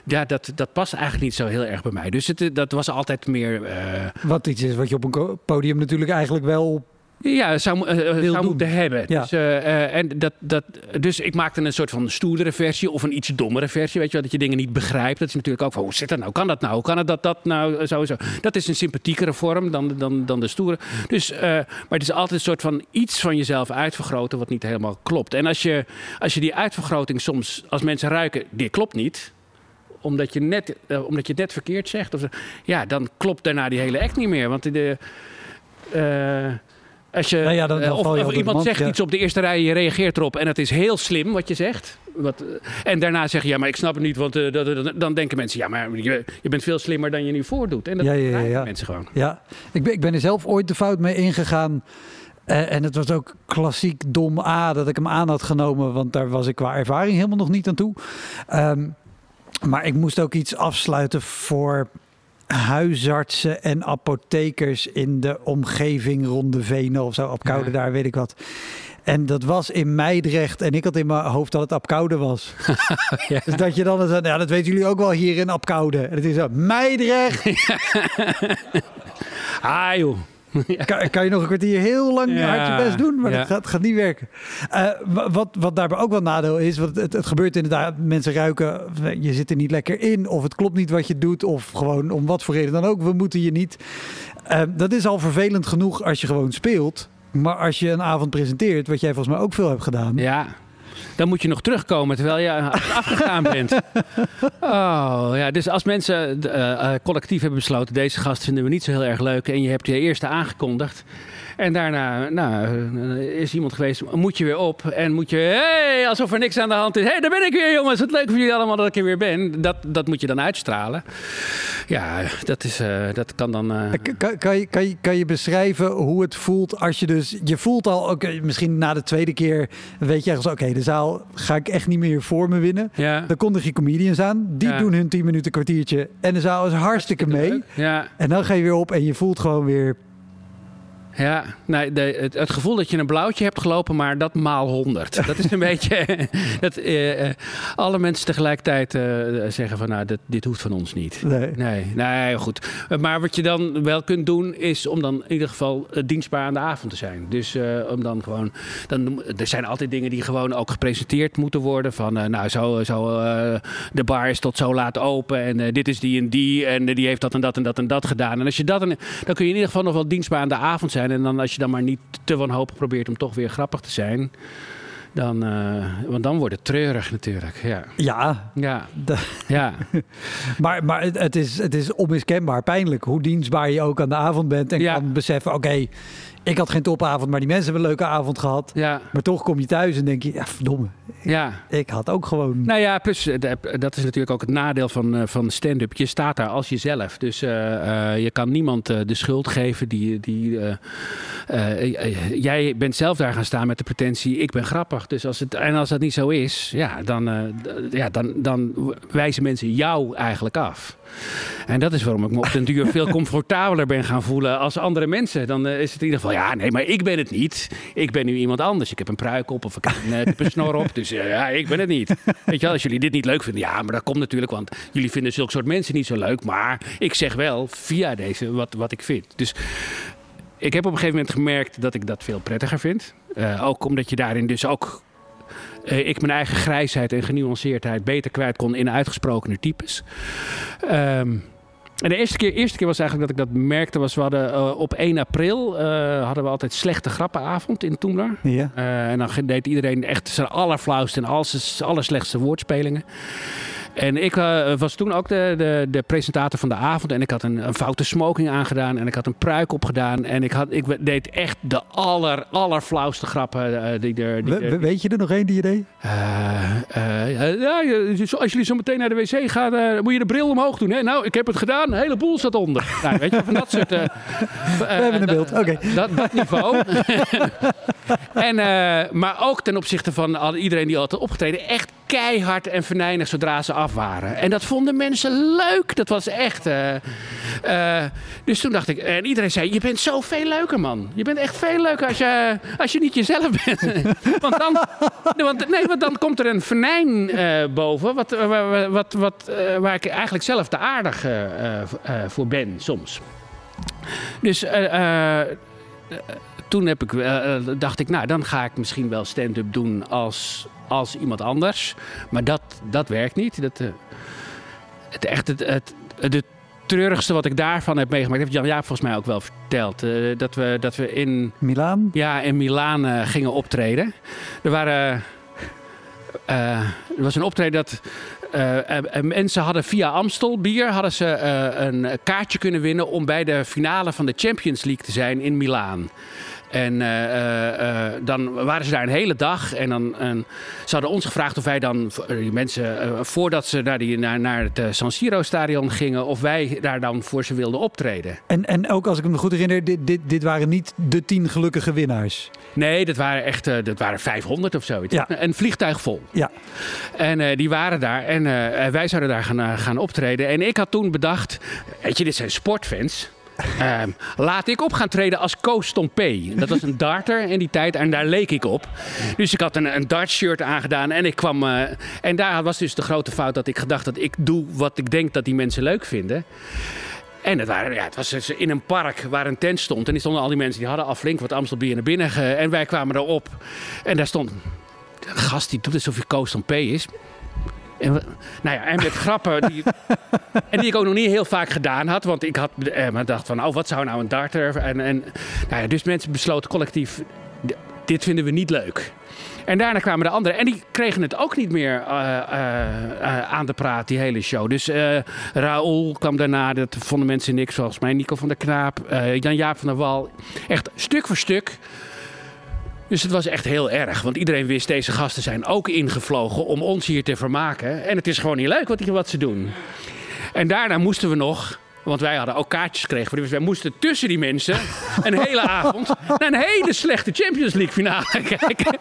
ja, dat, dat past eigenlijk niet zo heel erg bij mij. Dus het, eh, dat was altijd meer. eh, Wat iets is wat je op een podium natuurlijk eigenlijk wel... ja, zou, eh, eh, zou moeten hebben. Ja. Dus, eh, en dat, dat, dus ik maakte een soort van stoerdere versie of een iets dommere versie. Weet je wel, dat je dingen niet begrijpt. Dat is natuurlijk ook van, hoe zit dat nou? Kan dat nou? Kan het dat dat nou sowieso? Dat is een sympathiekere vorm dan, dan, dan de stoere. Dus, maar het is altijd een soort van iets van jezelf uitvergroten wat niet helemaal klopt. En als je, als je die uitvergroting soms, als mensen ruiken, dit klopt niet omdat je, net, omdat je het net verkeerd zegt. Of, ja, dan klopt daarna die hele act niet meer. Want de, als je, Nou ja, dan- dan eh, of, je iemand mand, zegt ja. iets op de eerste rij, je reageert erop en het is heel slim wat je zegt. Wat, eh, en daarna zeg je, ja, maar ik snap het niet, want eh, dat, dat- dan denken mensen, ja, maar je, je bent veel slimmer dan je nu voordoet. En dat Ja, ja, ja, mensen gewoon. Ja, ik ben, ik ben er zelf ooit de fout mee ingegaan. En het was ook klassiek dom A dat ik hem aan had genomen, want daar was ik qua ervaring helemaal nog niet aan toe. Ehm, maar ik moest ook iets afsluiten voor huisartsen en apothekers in de omgeving rond de Venen of zo, op Koude daar, weet ik wat. En dat was in Meidrecht. En ik had in mijn hoofd dat het Apkoude was. ja. Dus dat je dan... Nou, ja, dat weten jullie ook wel hier in Apkoude. En het is zo, Meidrecht! ah joh. Kan, kan, je nog een kwartier heel lang ja, hard je best doen, maar dat gaat, gaat, niet werken. Uh, wat, wat daarbij ook wel nadeel is, want het, het, gebeurt inderdaad, mensen ruiken, je zit er niet lekker in, of het klopt niet wat je doet, of gewoon om wat voor reden dan ook, we moeten je niet. Uh, dat is al vervelend genoeg als je gewoon speelt. Maar als je een avond presenteert, wat jij volgens mij ook veel hebt gedaan. Ja, dan moet je nog terugkomen terwijl je afgegaan bent. Oh ja, dus als mensen uh, collectief hebben besloten, deze gast vinden we niet zo heel erg leuk en je hebt je eerste aangekondigd. En daarna nou, is iemand geweest, moet je weer op. En moet je, hey, alsof er niks aan de hand is. Hé, hey, daar ben ik weer jongens, het leuk voor jullie allemaal dat ik er weer ben. Dat, dat moet je dan uitstralen. Ja, dat, is, dat kan dan... Kan, kan, je, kan, je, kan je beschrijven hoe het voelt als je dus... Je voelt al, misschien na de tweede keer weet je ergens... Oké, de zaal ga ik echt niet meer voor me winnen. Ja. Dan kondig je comedians aan. Die doen hun 10 minuten kwartiertje. En de zaal is hartstikke mee. Ja. En dan ga je weer op en je voelt gewoon weer ja, nee, de, het, het, gevoel dat je een blauwtje hebt gelopen, maar dat maal honderd. Dat is een beetje dat uh, alle mensen tegelijkertijd uh, zeggen van nou, dit, dit hoeft van ons niet. Nee. nee. Nee, goed. Maar wat je dan wel kunt doen, is om dan in ieder geval dienstbaar aan de avond te zijn. Dus om dan gewoon, dan, er zijn altijd dingen die gewoon ook gepresenteerd moeten worden. Van nou, zo, zo de bar is tot zo laat open en dit is die en die en die heeft dat en dat en dat en dat gedaan. En als je dat, dan kun je in ieder geval nog wel dienstbaar aan de avond zijn. En dan als je dan maar niet te wanhopig probeert om toch weer grappig te zijn. Dan, uh, want dan wordt het treurig natuurlijk. Ja. Ja. ja. ja. maar maar het, het, is, het is onmiskenbaar pijnlijk hoe dienstbaar je ook aan de avond bent. En kan beseffen, oké, ik had geen topavond, maar die mensen hebben een leuke avond gehad. Ja. Maar toch kom je thuis en denk je, ja, verdomme. Ja. Ik had ook gewoon... Nou ja, plus eh, dat is natuurlijk ook het nadeel van, eh, van stand-up. Je staat daar als jezelf. Dus uh, uh, je kan niemand de schuld geven die... die jij bent zelf daar gaan staan met de pretentie, ik ben grappig. Dus als het, en als dat niet zo is, ja, dan, ja, dan, dan wijzen mensen jou eigenlijk af. En dat is waarom ik me op den duur veel comfortabeler ben gaan voelen als andere mensen. Dan is het in ieder geval, ja, nee, maar ik ben het niet. Ik ben nu iemand anders. Ik heb een pruik op of ik heb een, een snor op. Dus ja, ik ben het niet. Weet je wel, als jullie dit niet leuk vinden, ja, maar dat komt natuurlijk, want jullie vinden zulke soort mensen niet zo leuk. Maar ik zeg wel via deze wat, wat ik vind. Dus ik heb op een gegeven moment gemerkt dat ik dat veel prettiger vind. Uh, ook omdat je daarin dus ook uh, ik mijn eigen grijsheid en genuanceerdheid beter kwijt kon in uitgesprokener types. Um, en de eerste keer, eerste keer was eigenlijk dat ik dat merkte, was we hadden uh, op 1 april uh, hadden we altijd slechte grappenavond in Toemler. Ja. Uh, en dan deed iedereen echt zijn allerflauwste en alles, allerslechtste woordspelingen. En ik uh, was toen ook de, de, de, presentator van de avond. En ik had een, een foute smoking aangedaan. En ik had een pruik opgedaan. En ik, had, ik deed echt de aller, allerflauwste grappen. Uh, die er, die We, weet je er nog één die je deed? Uh, ja, als jullie zo meteen naar de wc gaan, moet je de bril omhoog doen. Hè? Nou, ik heb het gedaan. Een hele boel zat onder. nou, weet je, van dat soort... We hebben een beeld, oké. Okay. Dat, dat, niveau. en, maar ook ten opzichte van iedereen die altijd opgetreden. Echt keihard en venijnig zodra ze af waren. En dat vonden mensen leuk. Dat was echt. Uh, uh, dus toen dacht ik. En iedereen zei: Je bent zo veel leuker, man. Je bent echt veel leuker als je, als je niet jezelf bent. want, dan, want, nee, want dan komt er een venijn uh, boven. Wat, wat, wat, waar ik eigenlijk zelf te aardig voor ben, soms. Dus toen heb ik, dacht ik, nou, dan ga ik misschien wel stand-up doen als als iemand anders. Maar dat, dat werkt niet. Dat, uh, het, echt het, het, het, treurigste wat ik daarvan heb meegemaakt, heeft Jan Jaap volgens mij ook wel verteld. Uh, dat, we, dat we in Milaan? Ja, in Milaan gingen optreden. Er waren. er was een optreden dat uh, mensen hadden via Amstel bier hadden ze, uh, een kaartje kunnen winnen om bij de finale van de Champions League te zijn in Milaan. En eh, eh, eh, dan waren ze daar een hele dag. En dan en ze hadden ons gevraagd of wij dan, die mensen, voordat ze naar, die, naar, naar het San Siro-stadion gingen, of wij daar dan voor ze wilden optreden. En, en ook als ik me goed herinner, dit, dit, dit waren niet de tien gelukkige winnaars. Nee, dat waren echt dat waren 500 of zoiets. Ja. Een vliegtuig vol. Ja. En die waren daar en wij zouden daar gaan, gaan optreden. En ik had toen bedacht, weet je, dit zijn sportfans. Ehm, laat ik op gaan treden als Koos Stompé. Dat was een darter in die tijd en daar leek ik op. Dus ik had een, een dartshirt aangedaan en ik kwam... eh, en daar was dus de grote fout dat ik gedacht dat ik doe wat ik denk dat die mensen leuk vinden. En het, waren, ja, het was dus in een park waar een tent stond. En die stonden al die mensen die hadden al flink wat Amstelbier naar binnen. Ge, en wij kwamen erop. En daar stond een gast die doet alsof hij Koos P is. En, nou ja, en met grappen die, en die ik ook nog niet heel vaak gedaan had. Want ik had eh, maar dacht van, oh, wat zou nou een darter? En, en, nou ja, dus mensen besloten collectief, dit vinden we niet leuk. En daarna kwamen de anderen. En die kregen het ook niet meer eh, eh, eh, aan de praat, die hele show. Dus Raoul kwam daarna. Dat vonden mensen niks. Volgens mij Nico van der Knaap. Jan-Jaap van der Wal. Echt stuk voor stuk. Dus het was echt heel erg. Want iedereen wist, deze gasten zijn ook ingevlogen om ons hier te vermaken. En het is gewoon niet leuk wat, wat ze doen. En daarna moesten we nog... Want wij hadden ook kaartjes gekregen. Dus wij moesten tussen die mensen een hele avond naar een hele slechte Champions League finale kijken.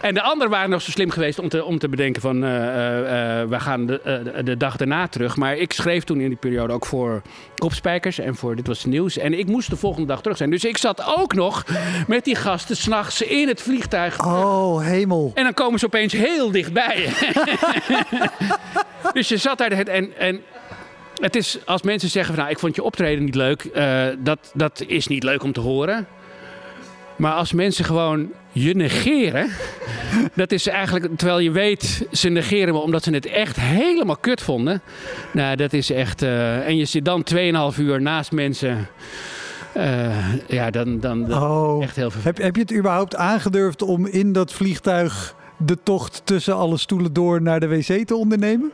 En de anderen waren nog zo slim geweest om te, om te bedenken van... we gaan de, de dag daarna terug. Maar ik schreef toen in die periode ook voor Kopspijkers en voor Dit Was Het Nieuws. En ik moest de volgende dag terug zijn. Dus ik zat ook nog met die gasten s'nachts in het vliegtuig. Oh, hemel. En dan komen ze opeens heel dichtbij. dus je zat daar het en, en het is als mensen zeggen van nou ik vond je optreden niet leuk, eh, dat, dat is niet leuk om te horen. Maar als mensen gewoon je negeren, dat is eigenlijk terwijl je weet ze negeren me omdat ze het echt helemaal kut vonden. Nou dat is echt eh, en je zit dan 2,5 uur naast mensen. eh, ja, dan, dan, dan Oh. echt heel veel. Heb, heb je het überhaupt aangedurfd om in dat vliegtuig de tocht tussen alle stoelen door naar de wc te ondernemen?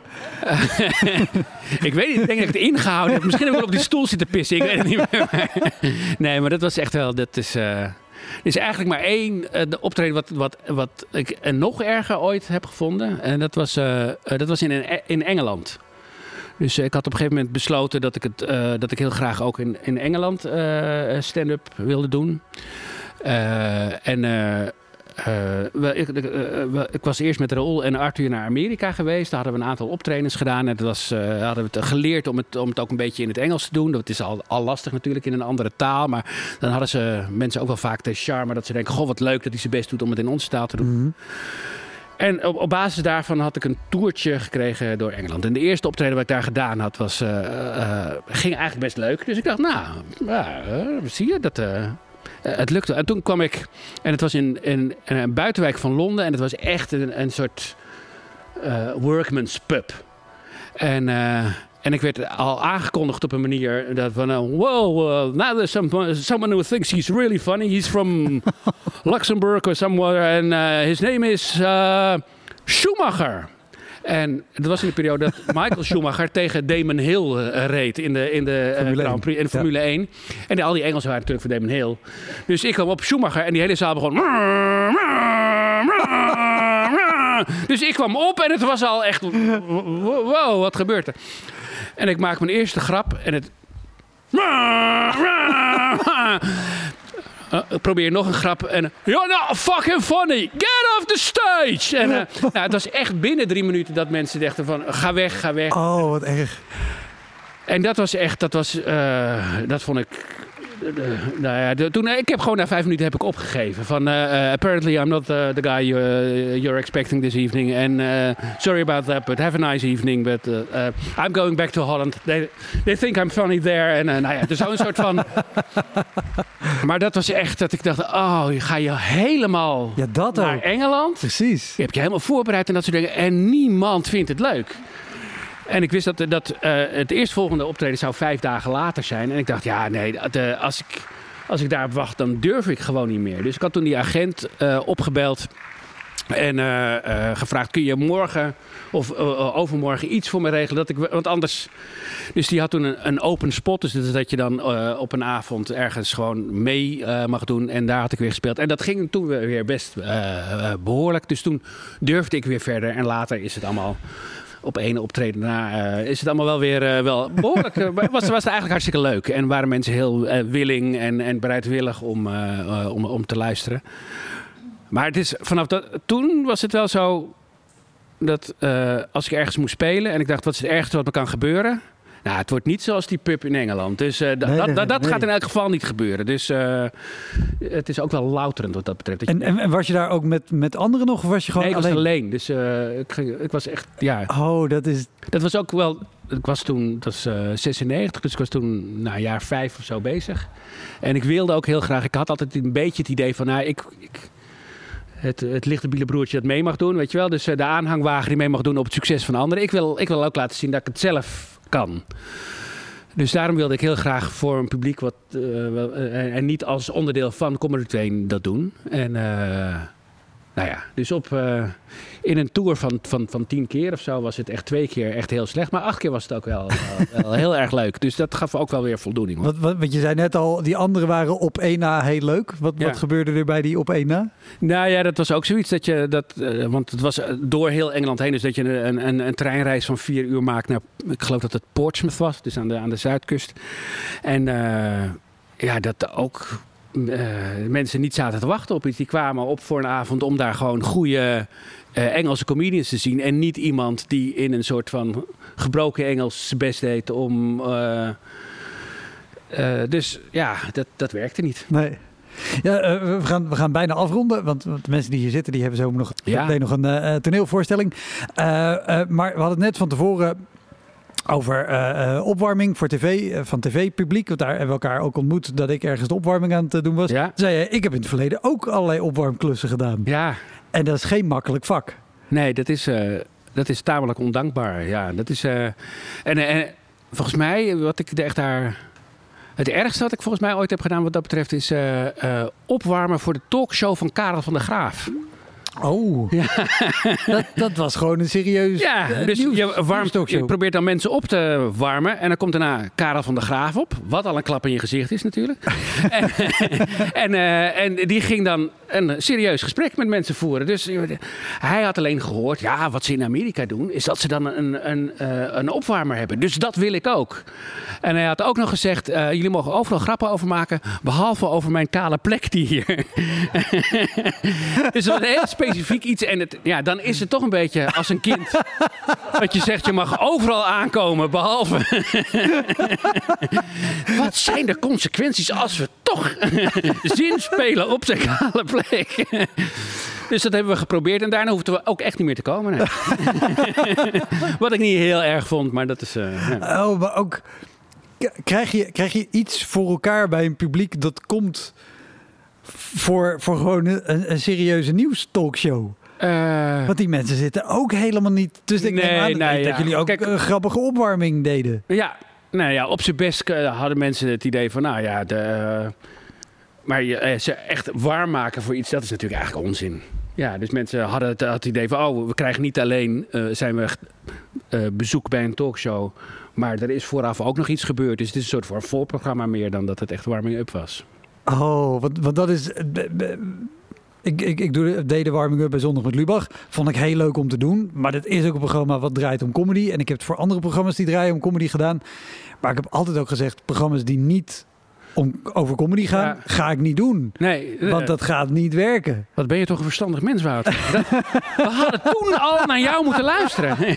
Ik weet niet, ik denk dat ik het ingehouden heb. Misschien heb ik wel op die stoel zitten pissen. Ik weet het niet meer. Nee, maar dat was echt wel. Dat is, eh, is eigenlijk maar één de optreden wat, wat, wat ik nog erger ooit heb gevonden. En dat was, eh, dat was in, in Engeland. Dus ik had op een gegeven moment besloten dat ik, het, dat ik heel graag ook in, in Engeland stand-up wilde doen. En we- ik, ik, eh, we- ik was eerst met Raoul en Arthur naar Amerika geweest. Daar hadden we een aantal optredens gedaan. En dat was, eh, hadden we het geleerd om het, om het ook een beetje in het Engels te doen. Dat is al, al lastig natuurlijk in een andere taal. Maar dan hadden ze mensen ook wel vaak de charme dat ze denken... goh, wat leuk dat hij zijn best doet om het in onze taal te doen. En op, op basis daarvan had ik een toertje gekregen door Engeland. En de eerste optreden wat ik daar gedaan had, was, eh, eh, ging eigenlijk best leuk. Dus ik dacht, nou, ja, eh, zie je, dat, eh, eh, het lukte. En toen kwam ik, en het was in, in, een buitenwijk van Londen. En het was echt een, een soort eh, workman's pub. En, eh, en ik werd al aangekondigd op een manier dat van... eh, wow, uh, now there's some, someone who thinks he's really funny. He's from Luxembourg or somewhere. And uh, his name is uh, Schumacher. En dat was in de periode dat Michael Schumacher tegen Damon Hill eh, reed in de, in de, eh, Formule Grand 1. Prix, Formule 1. En al die Engelsen waren natuurlijk voor Damon Hill. Dus ik kwam op Schumacher en die hele zaal begon... Dus ik kwam op en het was al echt... Wow, wat gebeurt er? En ik maak mijn eerste grap en het... Eh, probeer nog een grap en... You're not fucking funny! Get off the stage! En eh, nou, het was echt binnen drie minuten dat mensen dachten van... Ga weg, ga weg. Oh, wat erg. En dat was echt... Dat, was, eh, dat vond ik... eh, nou ja, de- toen, ik heb gewoon na vijf minuten heb ik opgegeven. Van, eh, eh, apparently I'm not the guy you, you're expecting this evening. And uh, sorry about that, but have a nice evening. But I'm going back to Holland. They, they think I'm funny there. En nou ja, dus zo'n soort van... Maar dat was echt dat ik dacht... Oh, ga je helemaal Ja, dat naar. Engeland? Precies. Je hebt je helemaal voorbereid en dat soort dingen. En niemand vindt het leuk. En ik wist dat, dat eh, het eerstvolgende optreden zou vijf dagen later zijn. En ik dacht, ja, nee, de, als, ik, als ik daarop wacht, dan durf ik gewoon niet meer. Dus ik had toen die agent eh, opgebeld. En eh, eh, gevraagd, kun je morgen of eh, overmorgen iets voor me regelen? Dat ik, want anders... Dus die had toen een, een open spot. Dus dat, dat je dan eh, op een avond ergens gewoon mee eh, mag doen. En daar had ik weer gespeeld. En dat ging toen weer best eh, eh, behoorlijk. Dus toen durfde ik weer verder. En later is het allemaal... Op één optreden na eh, is het allemaal wel weer eh, wel behoorlijk. eh, was, was het eigenlijk hartstikke leuk. En waren mensen heel willing en, en bereidwillig om, om, om te luisteren. Maar het is, vanaf dat, toen was het wel zo dat als ik ergens moest spelen en ik dacht, wat is het ergste wat me kan gebeuren? Nou, het wordt niet zoals die pub in Engeland. Dus eh, da- Nee, dat, nee, dat, dat nee. gaat in elk geval niet gebeuren. Dus eh, het is ook wel louterend wat dat betreft. Dat je- En, en, was je daar ook met, met anderen nog? Of was je gewoon nee, ik was alleen? alleen. Dus eh, ik, ging- ik was echt, ja, Oh, dat is... dat was ook wel. Ik was toen, dat is eh 96, dus ik was toen nou, een jaar vijf of zo bezig. En ik wilde ook heel graag. Ik had altijd een beetje het idee van, nou, ik. ik het, het lichte broertje dat mee mag doen, weet je wel. Dus de aanhangwagen die mee mag doen op het succes van anderen. Ik wil, ik wil ook laten zien dat ik het zelf kan. Dus daarom wilde ik heel graag voor een publiek wat. eh, eh, en niet als onderdeel van Comedy Train dat doen. En. eh, nou ja, dus op, eh, in een tour van, van, van tien keer of zo was het echt twee keer echt heel slecht. Maar acht keer was het ook wel, wel, wel heel erg leuk. Dus dat gaf ook wel weer voldoening. Hoor. Wat, wat, wat je zei net al, die anderen waren op 1 na heel leuk. Wat, Ja. wat gebeurde er bij die op 1 na? Nou ja, dat was ook zoiets dat je dat. eh, want het was eh, door heel Engeland heen. Dus dat je een, een, een treinreis van vier uur maakt naar. Ik geloof dat het Portsmouth was, dus aan de, aan de zuidkust. En ja, dat ook. Eh, mensen niet zaten te wachten op iets. Die kwamen op voor een avond om daar gewoon goede eh, Engelse comedians te zien. En niet iemand die in een soort van gebroken Engels zijn best deed om. eh, dus ja, dat, dat werkte niet. Nee. Ja, we, gaan, we gaan bijna afronden, want, want de mensen die hier zitten, die hebben zo nog, Ja. nog een toneelvoorstelling. Maar we hadden het net van tevoren over eh, eh, opwarming voor tv, eh, van tv-publiek. Want daar hebben we elkaar ook ontmoet dat ik ergens de opwarming aan het doen was. Ja. Zei je, ik heb in het verleden ook allerlei opwarmklussen gedaan. Ja, En dat is geen makkelijk vak. Nee, dat is, dat is tamelijk ondankbaar. Ja, dat is. en, en volgens mij, wat ik echt daar. Het ergste wat ik volgens mij ooit heb gedaan wat dat betreft is opwarmen voor de talkshow van Karel van der Graaf. Oh, dat, dat was gewoon een serieus Ja, eh, dus nieuws- je, warmt, je probeert dan mensen op te warmen. En dan komt daarna Karel van der Graaf op. Wat al een klap in je gezicht is natuurlijk. en, en, eh, en die ging dan een serieus gesprek met mensen voeren. Dus eh, hij had alleen gehoord, ja, wat ze in Amerika doen, is dat ze dan een, een, een opwarmer hebben. Dus dat wil ik ook. En hij had ook nog gezegd, jullie mogen overal grappen over maken, behalve over mijn kale plek die hier. dus dat was heel specifiek iets. En het, ja, dan is het toch een beetje als een kind. Dat je zegt, je mag overal aankomen, behalve... Wat zijn de consequenties als we toch zin spelen op zijn kale plek? Dus dat hebben we geprobeerd en daarna hoefden we ook echt niet meer te komen. Wat ik niet heel erg vond, maar dat is... eh. Oh, maar ook krijg je, krijg je iets voor elkaar bij een publiek dat komt voor, voor gewoon een, een serieuze nieuwstalkshow? Eh, Want die mensen zitten ook helemaal niet. Dus ik Nee, aan dat, dat ja. jullie ook Kijk- een grappige opwarming deden. Ja, nou ja, op zijn best eh, hadden mensen het idee van, nou ja, de, eh, maar je, ze echt warm maken voor iets, dat is natuurlijk eigenlijk onzin. Ja, dus mensen hadden het, het idee van, oh, we krijgen niet alleen, eh, zijn we bezoek bij een talkshow, maar er is vooraf ook nog iets gebeurd. Dus het is een soort van voorprogramma meer dan dat het echt warming-up was. Oh, want, want dat is. eh, b- b- Ik, ik, ik doe de, deed de warming-up bij Zondag met Lubach. Vond ik heel leuk om te doen. Maar dat is ook een programma wat draait om comedy. En ik heb het voor andere programma's die draaien om comedy gedaan. Maar ik heb altijd ook gezegd: programma's die niet om, over comedy gaan, Ja. ga ik niet doen. Nee, eh, Want dat gaat niet werken. wat ben je toch een verstandig mens, Wouter. We hadden toen al naar jou moeten luisteren.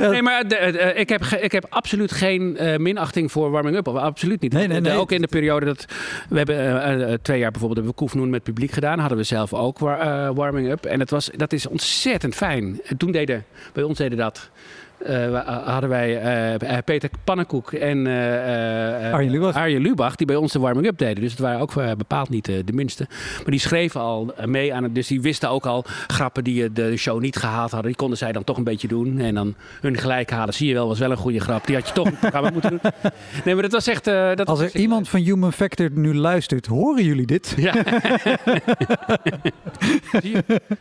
Nee, maar de- de- ik, heb, ik heb absoluut geen eh, minachting voor warming up. Of Absoluut niet. Nee, nee, nee. ook in de periode dat... We hebben eh, eh, twee jaar bijvoorbeeld hebben we Koefnoen met publiek gedaan. Hadden we zelf ook war- eh, warming up. En het was, dat is ontzettend fijn. En toen deden... Bij ons deden dat uh, hadden wij uh, Peter Pannenkoek en uh, Arjen, Lubach. Arjen Lubach, die bij ons de warming-up deden. Dus het waren ook bepaald niet de minste. Maar die schreven al mee aan het. Dus die wisten ook al grappen die de show niet gehaald hadden. Die konden zij dan toch een beetje doen. En dan hun gelijk halen. Zie je wel, was wel een goede grap. Die had je toch een programma moeten doen. Nee, maar dat was echt. dat Als er iemand van Human Factor nu luistert, horen jullie dit? Ja.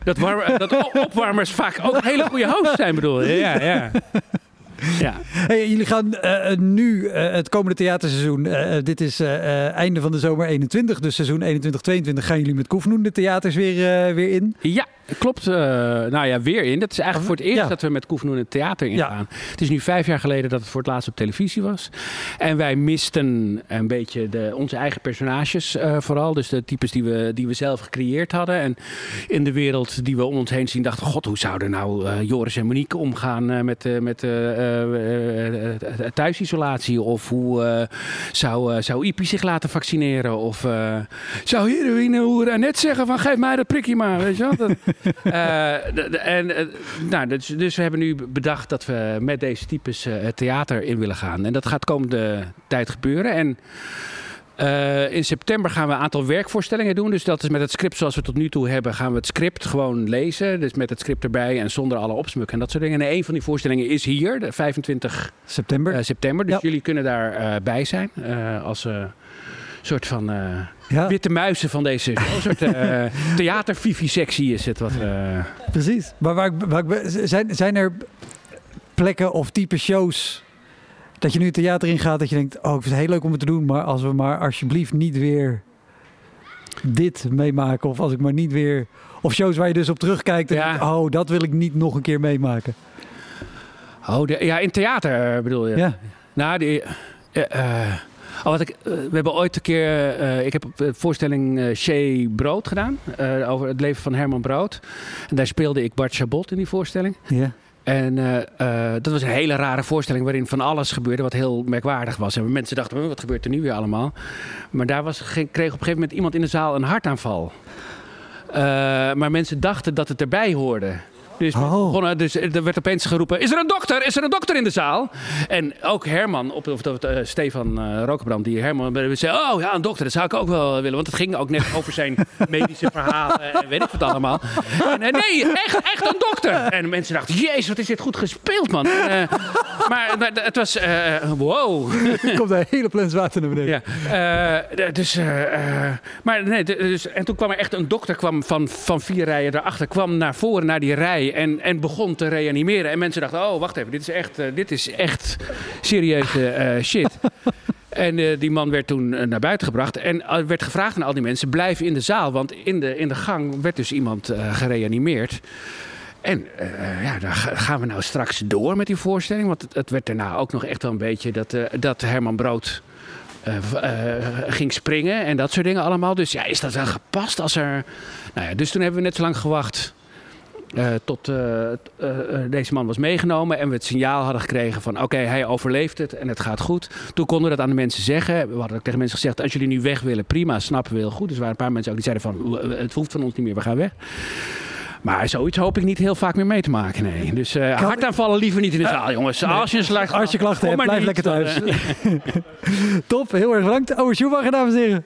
dat, warm, dat opwarmers vaak ook hele goede hosts zijn, bedoel je? Ja, ja. Ja. Hey, jullie gaan uh, nu uh, het komende theaterseizoen. Uh, dit is einde van de zomer 21, dus seizoen 21-22 gaan jullie met Koefnoen de theaters weer, weer in. Ja, klopt. nou ja, weer in. Dat is eigenlijk voor het eerst dat we met Koefnoen het theater ingaan. Ja. Het is nu vijf jaar geleden dat het voor het laatst op televisie was. En wij misten een beetje de, onze eigen personages vooral. Dus de types die we, die we zelf gecreëerd hadden. En in de wereld die we om ons heen zien dachten... God, hoe zouden nou Joris en Monique omgaan met... met eh, eh, eh, thuisisolatie? Of hoe zou, zou Ipi zich laten vaccineren? Of zou heroïne hoe net zeggen van geef mij dat prikje maar, weet je wel? Dat, en, nou, dus, dus, we hebben nu bedacht dat we met deze types het theater in willen gaan. En dat gaat komende tijd gebeuren. En uh, in september gaan we een aantal werkvoorstellingen doen. Dus dat is met het script zoals we tot nu toe hebben, gaan we het script gewoon lezen. Dus met het script erbij en zonder alle opsmukken en dat soort dingen. En een van die voorstellingen is hier, de 25 september. Uh, september. Dus jullie kunnen daarbij uh, bij zijn. als soort van ja. witte muizen van deze Een soort theatervivisectie is het. Wat, Precies. Maar waar, waar, zijn, zijn er plekken of type shows dat je nu het theater in gaat, dat je denkt, oh, ik vind het heel leuk om het te doen, maar als we maar alsjeblieft niet weer dit meemaken, of als ik maar niet weer, of shows waar je dus op terugkijkt, en denkt, oh, dat wil ik niet nog een keer meemaken. Oh, de, ja, in theater bedoel je? Ja. Nou, die, uh, oh, wat ik, we hebben ooit een keer, ik heb de voorstelling uh, Shea Brood gedaan, over het leven van Herman Brood. En daar speelde ik Bart Chabot in die voorstelling. Ja. En uh, uh, dat was een hele rare voorstelling waarin van alles gebeurde wat heel merkwaardig was. En mensen dachten, wat gebeurt er nu weer allemaal? Maar daar was, kreeg op een gegeven moment iemand in de zaal een hartaanval. Uh, maar mensen dachten dat het erbij hoorde. Dus, oh. dus er werd opeens geroepen: Is er een dokter? Is er een dokter in de zaal? En ook Herman, of, of, of uh, Stefan uh, Rokenbrand, die Herman zei: Oh ja, een dokter, dat zou ik ook wel willen. Want het ging ook net over zijn medische verhalen en weet ik wat allemaal. En, nee, echt, echt een dokter. En mensen dachten: Jezus, wat is dit goed gespeeld, man. maar, maar, het was: Wow. Er komt een hele plens water naar beneden. Ja, dus, maar nee, dus, en toen kwam er echt een dokter kwam van, van vier rijen daarachter, kwam naar voren, naar die rij en, en begon te reanimeren. En mensen dachten, oh wacht even, dit is echt, uh, dit is echt serieuze uh, shit. En uh, die man werd toen naar buiten gebracht. En werd gevraagd aan al die mensen: blijf in de zaal. Want in de, in de gang werd dus iemand gereanimeerd. En uh, ja, dan gaan we nou straks door met die voorstelling. Want het, het werd daarna ook nog echt wel een beetje dat, uh, dat Herman Brood uh, ging springen en dat soort dingen allemaal. Dus ja, is dat wel gepast als er. Nou ja, dus toen hebben we net zo lang gewacht uh, tot uh, deze man was meegenomen en we het signaal hadden gekregen van oké, hij overleeft het en het gaat goed. Toen konden we dat aan de mensen zeggen. We hadden ook tegen mensen gezegd, als jullie nu weg willen, prima, snappen we heel goed. Dus er waren een paar mensen ook die zeiden van het hoeft van ons niet meer, we gaan weg. Maar zoiets hoop ik niet heel vaak meer mee te maken, nee. Dus uh, hartaanvallen liever niet in de zaal, jongens. Als je een slag... Als je klachten hebt, blijf lekker thuis. Top, heel erg bedankt. Oh, Schumacher, dames en heren.